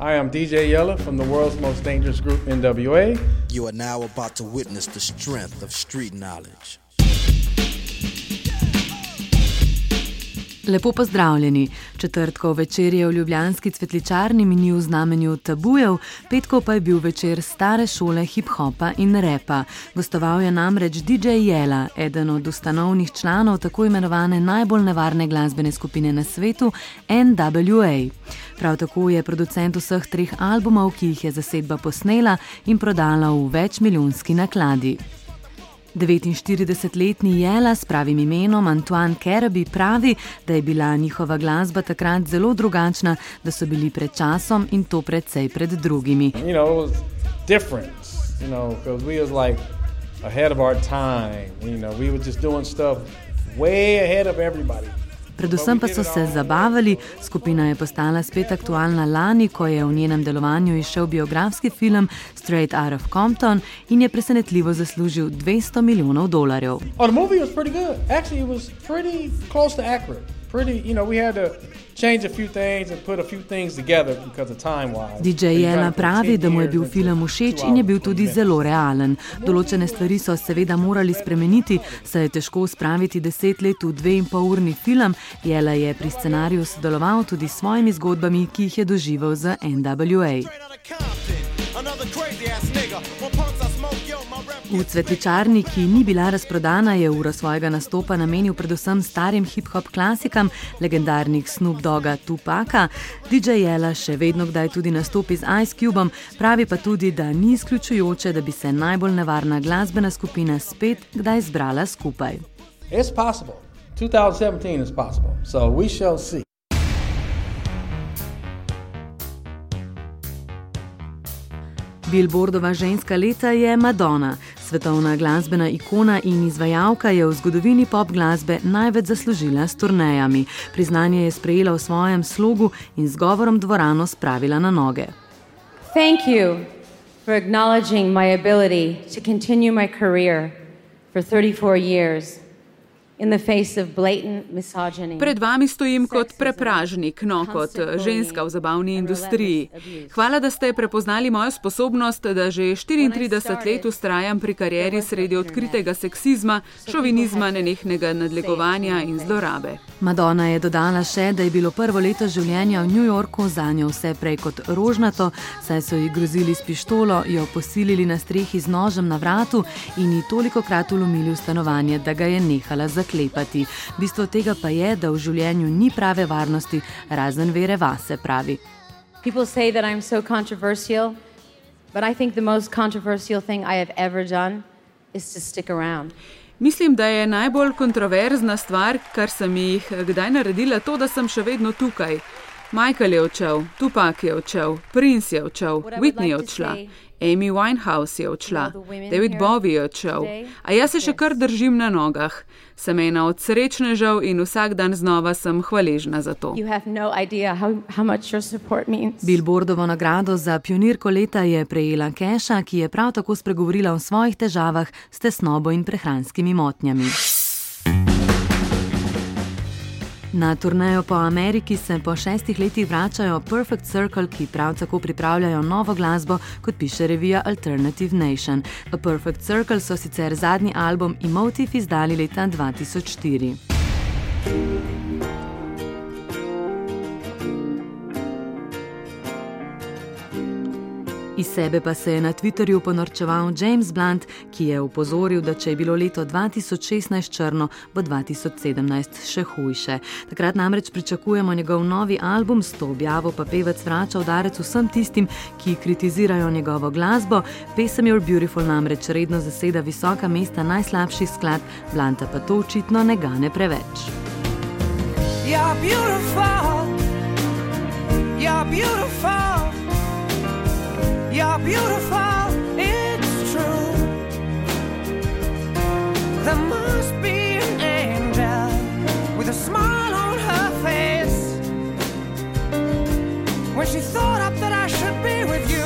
I am DJ Yella from the world's most dangerous group, NWA. You are now about to witness the strength of street knowledge. Lepo pozdravljeni. Četrtkov večer je v Ljubljanski cvetličarni minil v znamenju tabujev, petkov pa je bil večer stare šole hip-hopa in repa. Gostoval je namreč DJ Jela, eden od ustanovnih članov tako imenovane najbolj nevarne glasbene skupine na svetu, NWA. Prav tako je producent vseh treh albumov, ki jih je zasedba posnela in prodala v večmilijonski nakladi. 49-letni Jela s pravim imenom Antoine Kerabi pravi, da je bila njihova glasba takrat zelo drugačna, da so bili pred časom in to predvsej pred drugimi. You know, you know, like ahead of our time. You know, we were just doing stuff way ahead of everybody. Predvsem pa so se zabavali, skupina je postala spet aktualna lani, ko je v njenem delovanju išel biografski film Straight Out of Compton in je presenetljivo zaslužil 200 milijonov dolarjev. Oh, pretty, you know, we had to change a few things and put a few things together because of time wise. DJ Jela pravi, da mu je bil film všeč in je bil tudi zelo realen. Določene stvari so seveda morali spremeniti, saj je težko spraviti deset let v dve in pol urni film. Jela je pri scenariju sodeloval tudi s svojimi zgodbami, ki jih je doživel z NWA. V cvetličarni, ki ni bila razprodana, je uro svojega nastopa namenil predvsem starim hip-hop klasikam, legendarnih Snoop Doga Tupaka. DJ Jela še vedno kdaj tudi nastopi z Ice Cubom, pravi pa tudi, da ni izključujoče, da bi se najbolj nevarna glasbena skupina spet kdaj zbrala skupaj. It's possible. 2017 is possible. So we shall see. Billboardova ženska leta je Madonna. Svetovna glasbena ikona in izvajalka je v zgodovini pop glasbe največ zaslužila s turnejami. Priznanje je sprejela v svojem slogu in z govorom dvorano spravila na noge. Thank you for acknowledging my ability to continue my career for 34 years. Pred vami stojim kot prepražnik, no kot ženska v zabavni industriji. Hvala, da ste prepoznali mojo sposobnost, da že 34 let ustrajam pri karieri sredi odkritega seksizma, šovinizma, nenehnega nadlegovanja in zlorabe. Madonna je dodala še, da je bilo prvo leto življenja v New Yorku za njo vse prej kot rožnato, saj so ji grozili s pištolo, jo posilili na strehi z nožem na vratu in ji toliko krat ulomili v stanovanje, da ga je nehala zaklepati zaklepati. Bistvo tega pa je, da v življenju ni prave varnosti, razen vere vase, pravi. People say that I'm so controversial, but I think the most controversial thing I have ever done is to stick around. Mislim, da je najbolj kontroverzna stvar, kar sem jih kdaj naredila, to, da sem še vedno tukaj. Michael je odšel, Tupac je odšel, Prince je odšel, Whitney je odšla. Amy Winehouse je odšla, David Bowie je odšel, a jaz se še kar držim na nogah. Sem ena od srečnežev in vsak dan znova sem hvaležna za to. No Billboardovo nagrado za pionirko leta je prejela Keša, ki je prav tako spregovorila o svojih težavah s tesnobo in prehranskimi motnjami. Na turnejo po Ameriki se po šestih letih vračajo Perfect Circle, ki prav tako pripravljajo novo glasbo, kot piše revija Alternative Nation. A Perfect Circle so sicer zadnji album Emotive izdali leta 2004. Iz sebe pa se je na Twitterju ponorčeval James Blunt, ki je upozoril, da če je bilo leto 2016 črno, bo 2017 še hujše. Takrat namreč pričakujemo njegov novi album, s to objavo pa pevec vrača udarec vsem tistim, ki kritizirajo njegovo glasbo. Pesem Your Beautiful namreč redno zaseda visoka mesta najslabših skladb, Blunta pa to očitno ne gane preveč. You're beautiful, you're beautiful. You're beautiful, it's true. There must be an angel with a smile on her face. When she thought up that I should be with you.